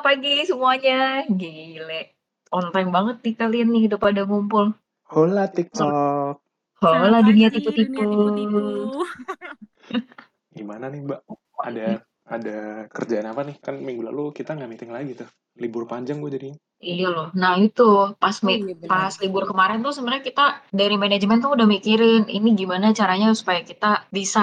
pagi semuanya. Gile. On time banget nih kalian nih udah pada ngumpul. Hola TikTok. Hola Selamat dunia pagi, tipu-tipu. dunia tipu-tipu. Gimana nih Mbak? Ada ada kerjaan apa nih? Kan minggu lalu kita nggak meeting lagi tuh. Libur panjang gue jadinya. Iya loh. Nah itu pas Oh mi- iya pas libur kemarin tuh sebenarnya kita dari manajemen tuh udah mikirin ini gimana caranya supaya kita bisa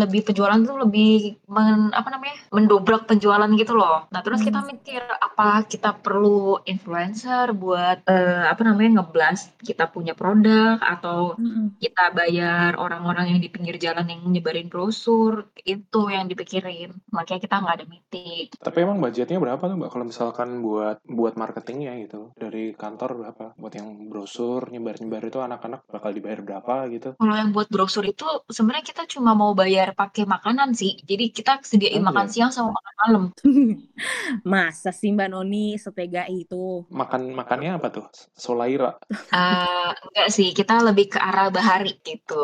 lebih penjualan tuh lebih men, apa namanya mendobrak penjualan gitu loh. Nah terus kita Hmm. mikir apa kita perlu influencer buat eh, apa namanya ngeblast kita punya produk atau Mm-mm. kita bayar orang-orang yang di pinggir jalan yang nyebarin brosur itu yang dipikirin. Makanya kita nggak ada meeting. Tapi emang budgetnya berapa tuh Mbak? Kalau misalkan buat buat marketingnya gitu dari kantor berapa? Buat yang brosur nyebar-nyebar itu anak-anak bakal dibayar berapa gitu? Kalau yang buat brosur itu sebenarnya kita cuma mau bayar pakai makanan sih. Jadi kita sediain Oh makan iya. siang sama makan malam. Masa sih Mbak Noni setega itu? Makan makannya apa tuh? Solaira. Eh enggak sih, kita lebih ke arah bahari gitu.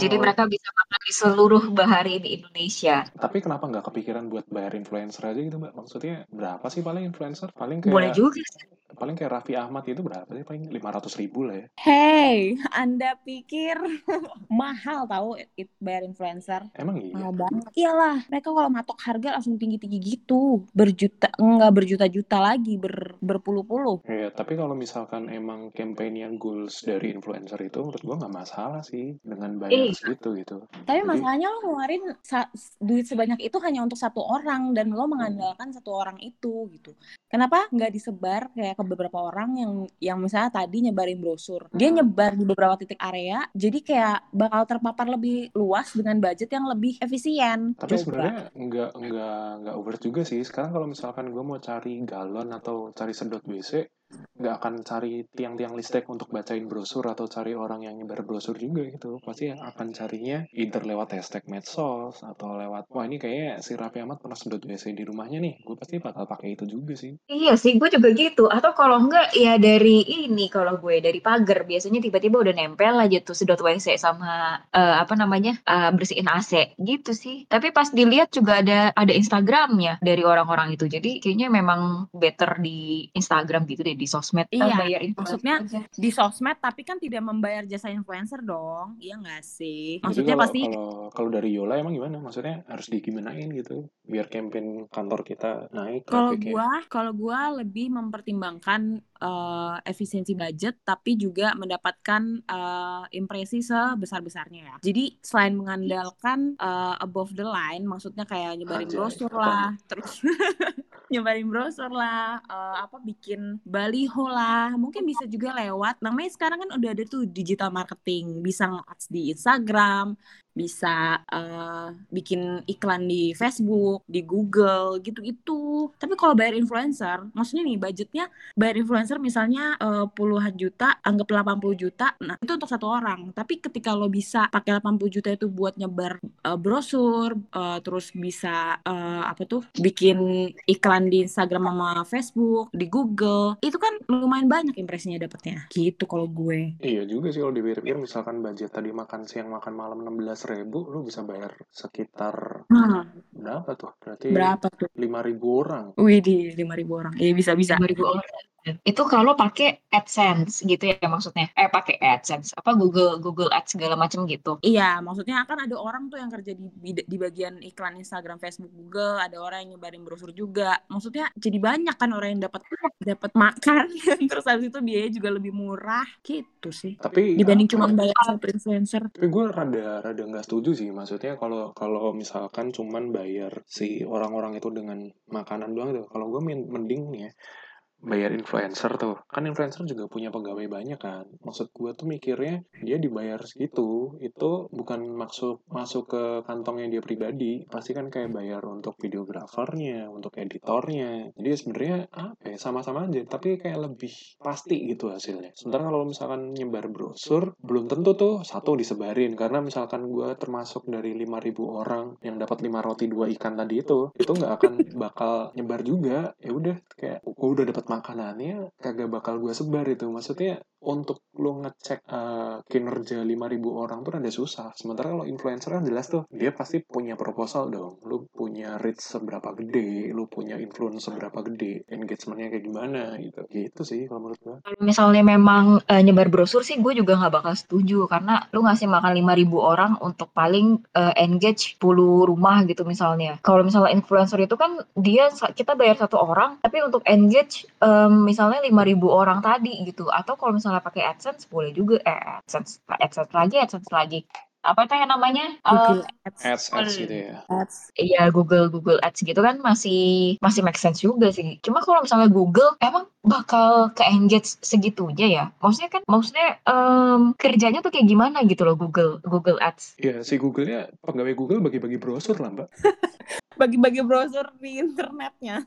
Jadi Wow. mereka bisa makan di seluruh bahari di Indonesia. Tapi kenapa nggak kepikiran buat bayar influencer aja gitu Mbak? Maksudnya berapa sih paling influencer? Paling Boleh kayak juga Thank you. Paling kayak Raffi Ahmad itu berapa sih? Paling 500 ribu lah ya. Hey, Anda pikir mahal tahu it bayar influencer? Emang iya? Mahal banget. Iyalah, mereka kalau matok harga langsung tinggi-tinggi gitu. Berjuta, enggak berjuta-juta lagi, ber, berpuluh-puluh. Iya, tapi kalau misalkan emang campaign yang goals dari influencer itu menurut gua nggak masalah sih dengan bayar Iya. segitu gitu. Tapi Jadi masalahnya lo ngeluarin sa- duit sebanyak itu hanya untuk satu orang dan lo mengandalkan satu orang itu gitu. Kenapa nggak disebar kayak ke beberapa orang yang yang misalnya tadi nyebarin brosur. Dia nyebar di beberapa titik area, jadi kayak bakal terpapar lebih luas dengan budget yang lebih efisien. tapi Coba. sebenarnya nggak nggak nggak over juga sih. Sekarang kalau misalkan gua mau cari galon atau cari sedot WC, nggak akan cari tiang-tiang listrik untuk bacain brosur atau cari orang yang nyebar brosur juga gitu. Pasti akan carinya either lewat hashtag medsos atau lewat wah ini kayaknya si Raffi Ahmad pernah sedot WC di rumahnya nih. Gue pasti bakal pakai itu juga sih. Iya sih, gue juga gitu. Atau kalau enggak ya dari ini kalau gue dari pagar biasanya tiba-tiba udah nempel aja tuh sedot WC sama eh, apa namanya eh, bersihin AC gitu sih. Tapi pas dilihat juga ada ada Instagramnya dari orang-orang itu. Jadi kayaknya memang better di Instagram gitu deh di sosmed. Eh, Iya, bayar influencer maksudnya aja. di sosmed tapi kan tidak membayar jasa influencer dong. Iya nggak sih? Jadi Maksudnya kalau pasti kalau kalau dari Yola emang gimana? Maksudnya harus digimanain gitu biar campaign kantor kita naik Kalau trafficnya. gua, kalau gua lebih mempertimbangkan eh, efisiensi budget, tapi juga mendapatkan eh, impresi sebesar-besarnya ya. Jadi selain mengandalkan eh, above the line, maksudnya kayak nyebarin brosur lah, terus nyebarin brosur lah, eh, apa bikin baliho lah, mungkin bisa juga lewat. Namanya sekarang kan udah ada tuh digital marketing, bisa nge-ads di Instagram, bisa eh, bikin iklan di Facebook, di Google, gitu-gitu. Tapi kalau bayar influencer, maksudnya nih budgetnya bayar influencer misalnya eh, puluhan juta, anggap 80 juta, nah itu untuk satu orang. Tapi ketika lo bisa pakai 80 juta itu buat nyebar eh, brosur, eh, terus bisa eh, apa tuh bikin iklan di Instagram sama Facebook, di Google, itu kan lumayan banyak impresinya dapetnya. Gitu kalau gue. Iya juga sih kalau dipikir-pikir misalkan budget tadi makan siang makan malam 16 ribu lu bisa bayar sekitar Hmm, berapa tuh? Berarti berapa tuh? 5 ribu orang. Wih di 5000 orang. Iya bisa-bisa. 5.000 orang. Itu kalau pakai AdSense gitu ya maksudnya. Eh pakai AdSense apa Google Google Ads segala macam gitu. Iya, maksudnya kan ada orang tuh yang kerja di, di, di bagian iklan Instagram, Facebook, Google, ada orang yang nyebarin brosur juga. Maksudnya jadi banyak kan orang yang dapat dapat makan, terus habis itu biayanya juga lebih murah, gitu sih. Tapi Dibanding cuma bayar satu influencer. tapi gue rada rada nggak setuju sih maksudnya kalau kalau misalkan cuman bayar si orang-orang itu dengan makanan doang tuh kalau gue men- mending nih ya bayar influencer tuh. Kan influencer juga punya pegawai banyak kan. Maksud gue tuh mikirnya dia dibayar segitu itu bukan maksud masuk ke kantongnya dia pribadi. Pasti kan kayak bayar untuk videografernya untuk editornya. Jadi sebenarnya apa ya sama-sama aja tapi kayak lebih pasti gitu hasilnya. Sementara kalau misalkan nyebar brosur belum tentu tuh satu disebarin. Karena misalkan gue termasuk dari 5000 orang yang dapat lima roti dua ikan tadi itu itu nggak akan bakal nyebar juga. Ya udah kayak gue udah dapat makanannya kagak bakal gue sebar itu maksudnya untuk lu ngecek eh, kinerja 5000 orang tuh rada susah. Sementara kalau influencer kan jelas tuh dia pasti punya proposal dong. Lu punya reach seberapa gede, lu punya influence seberapa gede, engagementnya kayak gimana gitu. Gitu sih kalau menurut gua. Kalau misalnya memang eh, nyebar brosur sih gue juga nggak bakal setuju karena lu ngasih makan 5000 orang untuk paling eh, engage 10 rumah gitu misalnya. Kalau misalnya influencer itu kan dia kita bayar satu orang tapi untuk engage em, misalnya 5000 orang tadi gitu atau kalau misalnya pakai AdSense boleh juga eh AdSense AdSense lagi AdSense lagi apa itu yang namanya Eh, Google Ads, Ads ads Hmm. gitu ya. Ads. Iya Google Google Ads gitu kan masih masih make sense juga sih. Cuma kalau misalnya Google emang bakal ke engage segitunya ya. Maksudnya kan maksudnya em, kerjanya tuh kayak gimana gitu loh Google Google Ads. Ya si Google-nya pegawai Google bagi-bagi brosur lah mbak. Bagi-bagi browser di internetnya.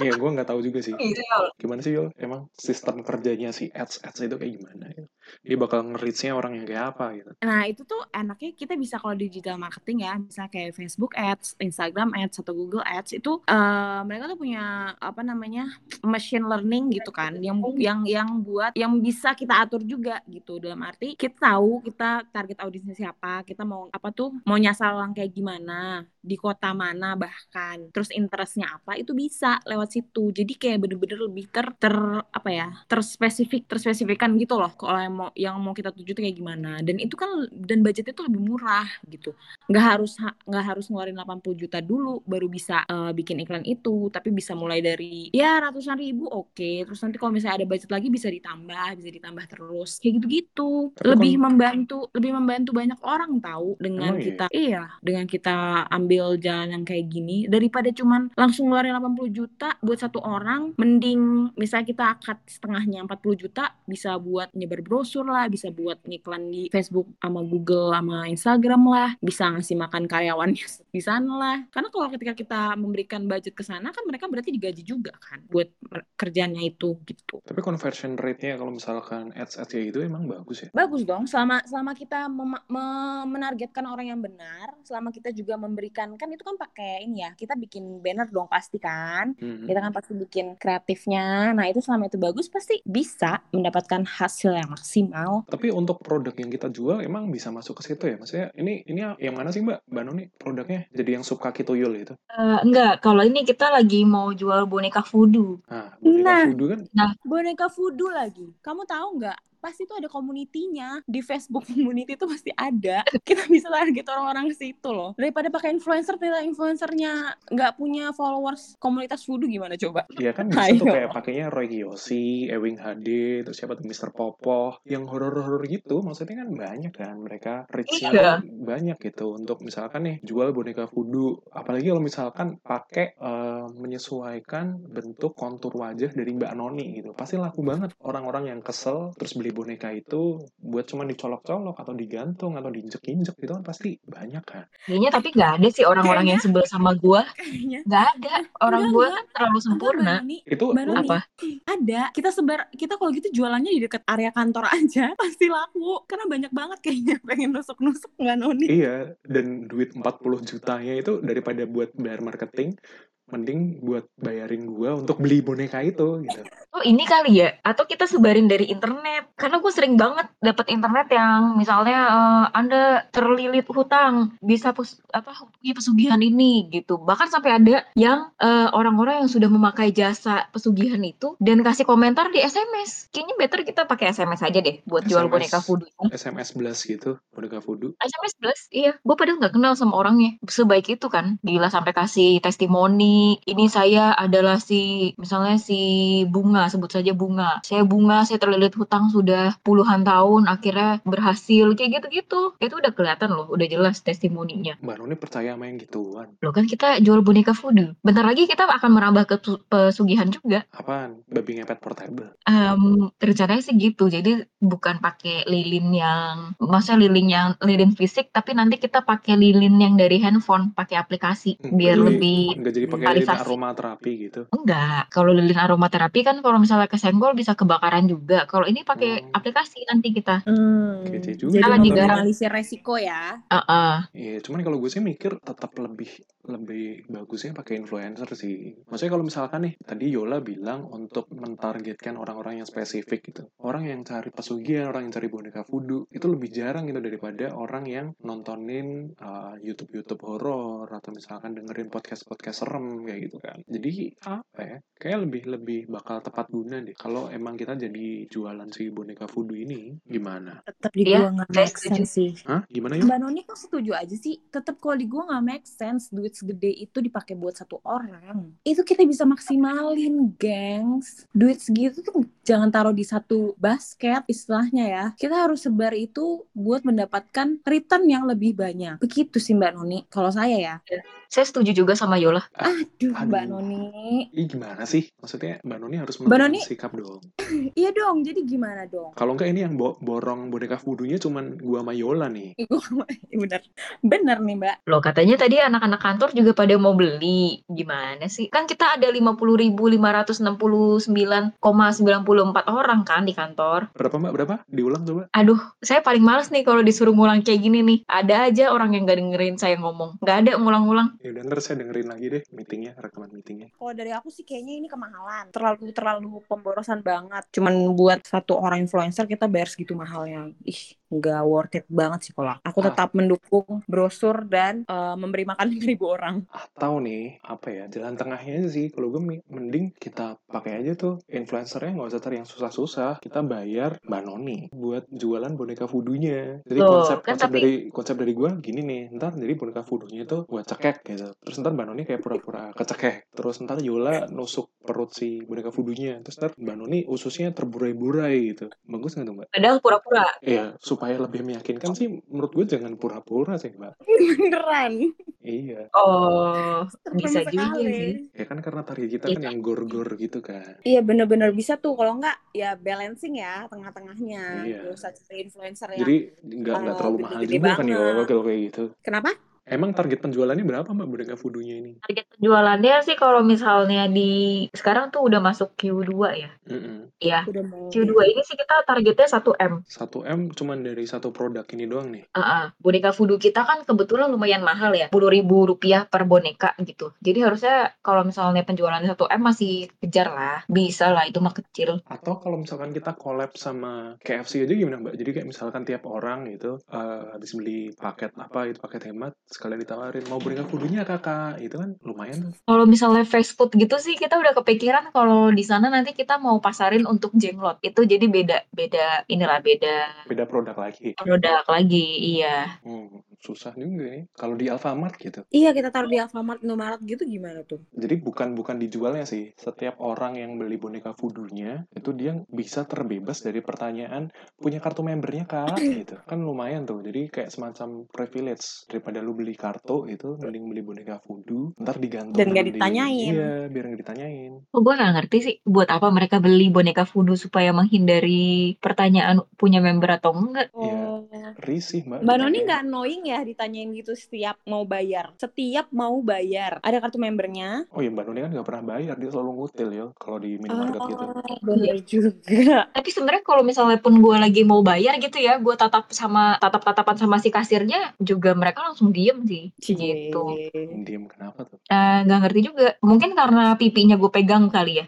Iya gue nggak tahu juga sih. Gitu ya. Gimana sih Yol? Emang sistem kerjanya si ads ads itu kayak gimana? ya? Dia bakal nge-reach-nya orang yang kayak apa gitu. Nah itu tuh enaknya kita bisa kalau digital marketing ya, misalnya kayak Facebook Ads, Instagram Ads, atau Google Ads itu eh, mereka tuh punya apa namanya machine learning gitu kan, yang yang yang buat yang bisa kita atur juga gitu dalam arti kita tahu kita target audiensnya siapa, kita mau apa tuh mau nyasar orang kayak gimana, di kota mana bahkan, terus interestnya apa itu bisa lewat situ. Jadi kayak bener-bener lebih ter ter apa ya terspesifik terspesifikan gitu loh. Kalau yang mau yang mau kita tuju tuh kayak gimana. Dan itu kan dan budgetnya tuh lebih murah gitu. Nggak harus ha- nggak harus ngeluarin 80 juta dulu baru bisa eh, bikin iklan itu. Tapi bisa mulai dari ya ratusan ribu oke. Terus nanti kalau misalnya ada budget lagi bisa ditambah bisa ditambah terus. Kayak gitu-gitu. Lebih kon- membantu lebih membantu banyak orang tahu dengan Emang iya? kita iya dengan kita ambil jalan yang kayak gini daripada cuman langsung ngeluarin 80 juta buat satu orang mending misalnya kita akad setengahnya 40 juta bisa buat nyebar brosur lah bisa buat ngiklan di Facebook sama Google sama Instagram lah bisa ngasih makan karyawannya di sana lah karena kalau ketika kita memberikan budget ke sana kan mereka berarti digaji juga kan buat kerjanya itu gitu Tapi conversion rate-nya kalau misalkan ads ads kayak gitu emang bagus ya. Bagus dong, selama selama kita menargetkan orang yang benar, selama kita juga memberikan kan itu kan pakai ini ya, kita bikin banner dong pasti kan, Mhm. kita kan pasti bikin kreatifnya. Nah itu selama itu bagus pasti bisa mendapatkan hasil yang maksimal. Tapi untuk produk yang kita jual emang bisa masuk ke situ ya? Maksudnya ini ini yang mana sih Mbak? Mbak Noni produknya jadi yang sub kaki tuyul itu. Eh, enggak, kalau ini kita lagi mau jual boneka voodoo. Nah, boneka Nah. voodoo kan Boneka voodoo lagi, kamu tahu nggak? Pasti itu ada komunitinya di Facebook community itu pasti ada. Kita bisa target orang-orang ke situ loh. Daripada pakai influencer, ternyata influencernya nggak punya followers komunitas voodoo gimana coba? Iya kan bisa tuh Ayo. kayak pakainya Roy Kiyoshi, Ewing HD, terus siapa tuh Mr. Popo, yang horor-horor gitu, maksudnya kan banyak kan mereka reach-nya Iya. banyak gitu untuk misalkan nih jual boneka voodoo, apalagi kalau misalkan pakai eh, menyesuaikan bentuk kontur wajah dari Mbak Noni gitu, pasti laku banget orang-orang yang kesel terus beli boneka itu buat cuma dicolok-colok atau digantung atau diinjek-injek gitu kan pasti banyak kan. Kayaknya tapi nggak ada sih orang-orang yang sebel sama gua. Kayaknya. Nggak ada. Orang gua kan terlalu sempurna. Itu Noni, Apa? ada. Kita sebar, kita kalau gitu jualannya di dekat area kantor aja pasti laku. Karena banyak banget kayaknya pengen nusuk-nusuk Mbak Noni. Iya, dan duit 40 jutanya itu daripada buat bayar marketing, mending buat bayarin gua untuk beli boneka itu gitu. Oh ini kali ya? Atau kita sebarin dari internet? Karena gue sering banget dapat internet yang misalnya eh, Anda terlilit hutang, bisa pus, apa punya pesugihan ini gitu. Bahkan sampai ada yang eh, orang-orang yang sudah memakai jasa pesugihan itu dan kasih komentar di SMS. Kayaknya better kita pakai SMS aja deh buat jual SMS. boneka voodoo. SMS blast gitu, boneka voodoo. SMS plus, iya. Gue padahal nggak kenal sama orangnya. Sebaik itu kan. Gila sampai kasih testimoni. Ini saya adalah si, misalnya si Bunga, sebut saja Bunga. Saya Bunga, saya terlilit hutang sudah puluhan tahun, akhirnya berhasil. Kayak gitu-gitu. Itu udah kelihatan loh, udah jelas testimoninya. Mbak Noni percaya sama yang gituan. Loh kan kita jual boneka voodoo. Bentar lagi kita akan merambah ke pesugihan juga. Apaan? Babi ngepet portable. Em, rencananya sih gitu. Jadi bukan pakai lilin yang, maksudnya lilin yang lilin fisik, tapi nanti kita pakai lilin yang dari handphone, pakai aplikasi Hmm, biar jadi- lebih Nggak jadi pakai lilin Realisasi. aromaterapi gitu. enggak. Kalau lilin aromaterapi kan kalau misalnya kesenggol bisa kebakaran juga. Kalau ini pakai Hmm. aplikasi nanti kita. Hmm, Kece juga. jadi Lagi meminimalisir resiko ya. Heeh. Iya, cuman kalau gue sih mikir tetap lebih lebih bagusnya pakai influencer sih. Maksudnya kalau misalkan nih, tadi Yola bilang untuk mentargetkan orang-orang yang spesifik gitu. Orang yang cari pesugihan, orang yang cari boneka voodoo, itu lebih jarang gitu daripada orang yang nontonin uh, YouTube-YouTube horor atau misalkan dengerin podcast-podcast serem kayak gitu kan. Jadi apa ya? Kayak lebih lebih bakal tepat guna deh. Kalau emang kita jadi jualan si boneka voodoo ini, gimana? Tetap di gua nggak saya make sense sih. Hah? Gimana ya? Mbak Noni kok setuju aja sih? Tetap kalau di gua nggak make sense duit segede itu dipakai buat satu orang. Itu kita bisa maksimalin, gengs. Duit segitu tuh jangan taruh di satu basket istilahnya ya. Kita harus sebar itu buat mendapatkan return yang lebih banyak. Begitu sih Mbak Noni. Kalau saya ya. Saya setuju juga sama Yola. Aduh, Mbak Aduh. Noni. Ih gimana sih? Maksudnya Mbak Noni harus Mbak Noni- sikap dong. Iya dong. Jadi gimana dong? Kalau enggak ini yang bo- borong boneka voodoo-nya cuman gua sama Yola nih. Bener. Bener nih Mbak. Loh katanya tadi anak-anak kantor juga pada mau beli. Gimana sih? Kan kita ada 50.569,94 orang kan di kantor. Berapa Mbak? Berapa? Diulang coba. Aduh, saya paling males nih kalau disuruh ngulang kayak gini nih. Ada aja orang yang gak dengerin saya ngomong. Gak ada ngulang-ngulang. Ya udah ntar saya dengerin lagi deh meetingnya, rekaman meetingnya. Kalau dari aku sih kayaknya ini kemahalan. Terlalu terlalu pemborosan banget. Cuman buat satu orang influencer kita bayar segitu mahalnya. Ih, nggak worth it banget sih kalau aku. Ah. tetap mendukung brosur dan eh, memberi makan 5.000 orang. Atau nih, apa ya, jalan tengahnya sih. Kalau gue mending kita pakai aja tuh influencernya nggak usah cari yang susah-susah. Kita bayar Mbak Noni buat jualan boneka voodoo-nya. Jadi Loh, konsep kan konsep tapi- dari konsep dari gue gini nih. Ntar jadi boneka voodoo-nya itu buat cekek gitu. Terus ntar Mbak Noni kayak pura-pura kecekek. Terus ntar Yola nusuk perut si boneka voodoo-nya. Terus ntar Mbak Noni ususnya terburai-burai gitu. Bagus nggak tuh Mbak? Padahal pura-pura. Iya, supaya lebih meyakinkan sih menurut gue jangan pura-pura sih Mbak. Beneran. Iya. Oh, Serem bisa juga sih. Ya kan karena target kita Iya. kan yang gor-gor gitu kan. Iya bener-bener bisa tuh. Kalau nggak ya balancing ya tengah-tengahnya. Iya. Gak usah cari influencer yang. Jadi nggak nggak eh, terlalu mahal juga kan ya banget. kalau kayak gitu. Kenapa? Emang target penjualannya berapa mbak boneka voodoo-nya ini? Target penjualannya sih kalau misalnya di sekarang tuh udah masuk Q2 ya. Iya. Udah mau. Q2 ini sih kita targetnya 1M. 1M cuman dari satu produk ini doang nih. Heeh. boneka voodoo kita kan kebetulan lumayan mahal ya. ribu rupiah per boneka gitu. Jadi harusnya kalau misalnya penjualannya 1M masih kejar lah. Bisa lah itu mah kecil. Atau kalau misalkan kita collab sama KFC aja gimana mbak? Jadi kayak misalkan tiap orang gitu eh, habis beli paket apa itu paket hemat sekalian ditawarin mau boneka voodoo-nya kakak itu kan lumayan tuh. Kalau misalnya fast food gitu sih kita udah kepikiran kalau di sana nanti kita mau pasarin untuk jenglot. Itu jadi beda beda inilah beda Beda produk lagi. produk lagi. Iya. Hmm, susah juga nih. Kalau di Alfamart gitu. Iya kita taruh di Alfamart, Indomaret gitu gimana tuh? Jadi bukan bukan dijualnya sih. Setiap orang yang beli boneka voodoo-nya itu dia bisa terbebas dari pertanyaan punya kartu membernya kak gitu. Kan lumayan tuh. Jadi kayak semacam privilege daripada lu beli kartu itu mending beli boneka voodoo ntar digantung Dan di- ditanyain. Iya, biar nggak ditanyain. Oh, gue nggak ngerti sih buat apa mereka beli boneka voodoo supaya menghindari pertanyaan punya member atau enggak. Oh. Risih mbak. Mbak Noni ditanyain. nggak annoying ya ditanyain gitu setiap mau bayar? Setiap mau bayar. Ada kartu membernya? Oh iya Mbak Noni kan nggak pernah bayar dia selalu ngutil ya kalau di minimarket gitu. Oh, bener juga. Tapi sebenarnya kalau misalnya pun gue lagi mau bayar gitu ya, gue tatap sama tatap-tatapan sama si kasirnya juga mereka langsung diem sih. Gitu. Diem kenapa tuh? Eh, nggak ngerti juga. Mungkin karena pipinya gue pegang kali ya.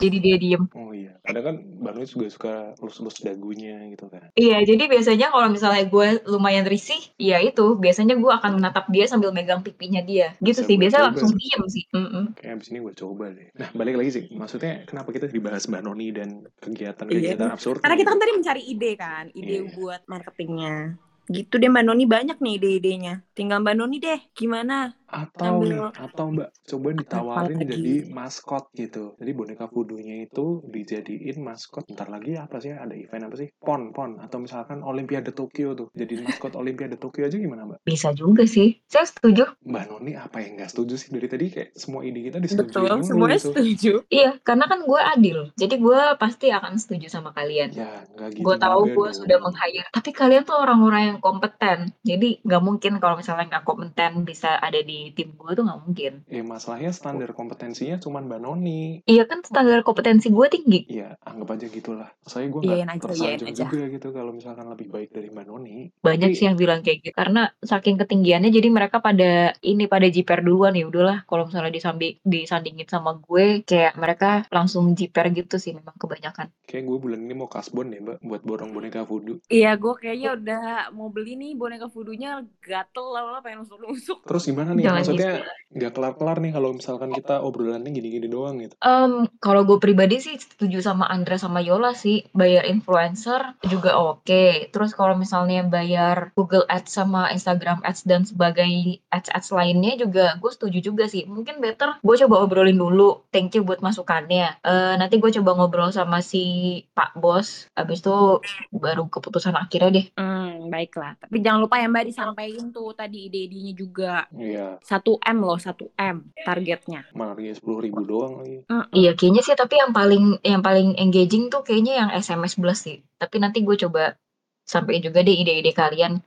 Jadi dia diem. Oh iya. Kadang kan Noni juga suka lus-lus dagunya gitu kan. Iya, jadi biasanya kalau misalnya gue lumayan risih, ya itu biasanya gue akan menatap dia sambil megang pipinya dia. Gitu Bisa sih, biasanya langsung sih. diem sih. Mm-mm. Kayak abis ini gue coba deh. Nah, balik lagi sih. Maksudnya kenapa kita dibahas Mbak Noni dan kegiatan-kegiatan absurd? Karena kita kan tadi mencari ide kan, ide Iya. buat marketingnya. Gitu deh Mbak Noni banyak nih ide-idenya. Tinggal Mbak Noni deh, gimana? Atau Ambil- nih, atau Mbak, coba ditawarin lagi? jadi maskot gitu. Jadi boneka voodoo-nya itu dijadiin maskot. Ntar lagi apa sih? Ada event apa sih? PON, PON. Atau misalkan Olimpiade Tokyo tuh. Jadi maskot Olimpiade Tokyo aja gimana Mbak? Bisa juga sih. Saya setuju. Mbak Noni apa yang nggak setuju sih? Dari tadi kayak semua ide kita disetujui Betul, mulu semuanya gitu. setuju. Iya, karena kan gue adil. Jadi gue pasti akan setuju sama kalian. Ya, nggak gitu gue tahu gue sudah meng-hire tapi kalian tuh orang-orang yang kompeten jadi nggak mungkin kalau misalnya nggak kompeten bisa ada di di tim gue tuh nggak mungkin. Ya masalahnya standar kompetensinya cuma Mbak Noni. Iya kan standar kompetensi gue tinggi. Iya, anggap aja gitulah. Saya gue nggak tersanjung aja. juga gitu kalau misalkan lebih baik dari Mbak Noni. Banyak Tapi- sih yang bilang kayak gitu karena saking ketinggiannya jadi mereka pada ini pada jiper duluan ya udahlah kalau misalnya disambi disandingin sama gue kayak mereka langsung jiper gitu sih memang kebanyakan. Kayak gue bulan ini mau kasbon ya Mbak, buat borong boneka voodoo. Iya, gue kayaknya udah mau beli nih boneka voodoo-nya gatel lah, lah pengen nusuk-nusuk. Terus gimana nih? Jangan Maksudnya nggak kelar-kelar nih kalau misalkan kita obrolannya gini-gini doang gitu. Em, kalau gue pribadi sih setuju sama Andra sama Yola sih bayar influencer juga oke. Terus kalau misalnya bayar Google Ads sama Instagram Ads dan sebagai ads-ads lainnya juga gue setuju juga sih. Mungkin better gue coba obrolin dulu. Thank you buat masukannya. Eh, nanti gue coba ngobrol sama si Pak Bos. Abis itu baru keputusan akhirnya deh. Hmm, baiklah. Tapi jangan lupa ya Mbak disampaikan tuh tadi ide-idenya juga. Iya, 1M loh, 1M targetnya. malah sepuluh ribu doang lagi. Mm-mm. Iya kayaknya sih tapi yang paling yang paling engaging tuh kayaknya yang SMS Blast sih. Tapi nanti gue coba sampein juga deh ide-ide kalian.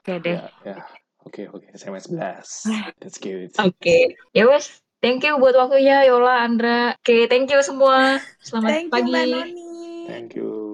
Oke deh. Ya, ya. Oke, oke. SMS blast. That's good. Oke, ya wes. Thank you buat waktunya Yola, Andra. Oke, thank you semua. Selamat Thank you pagi. Mbak Noni. Thank you.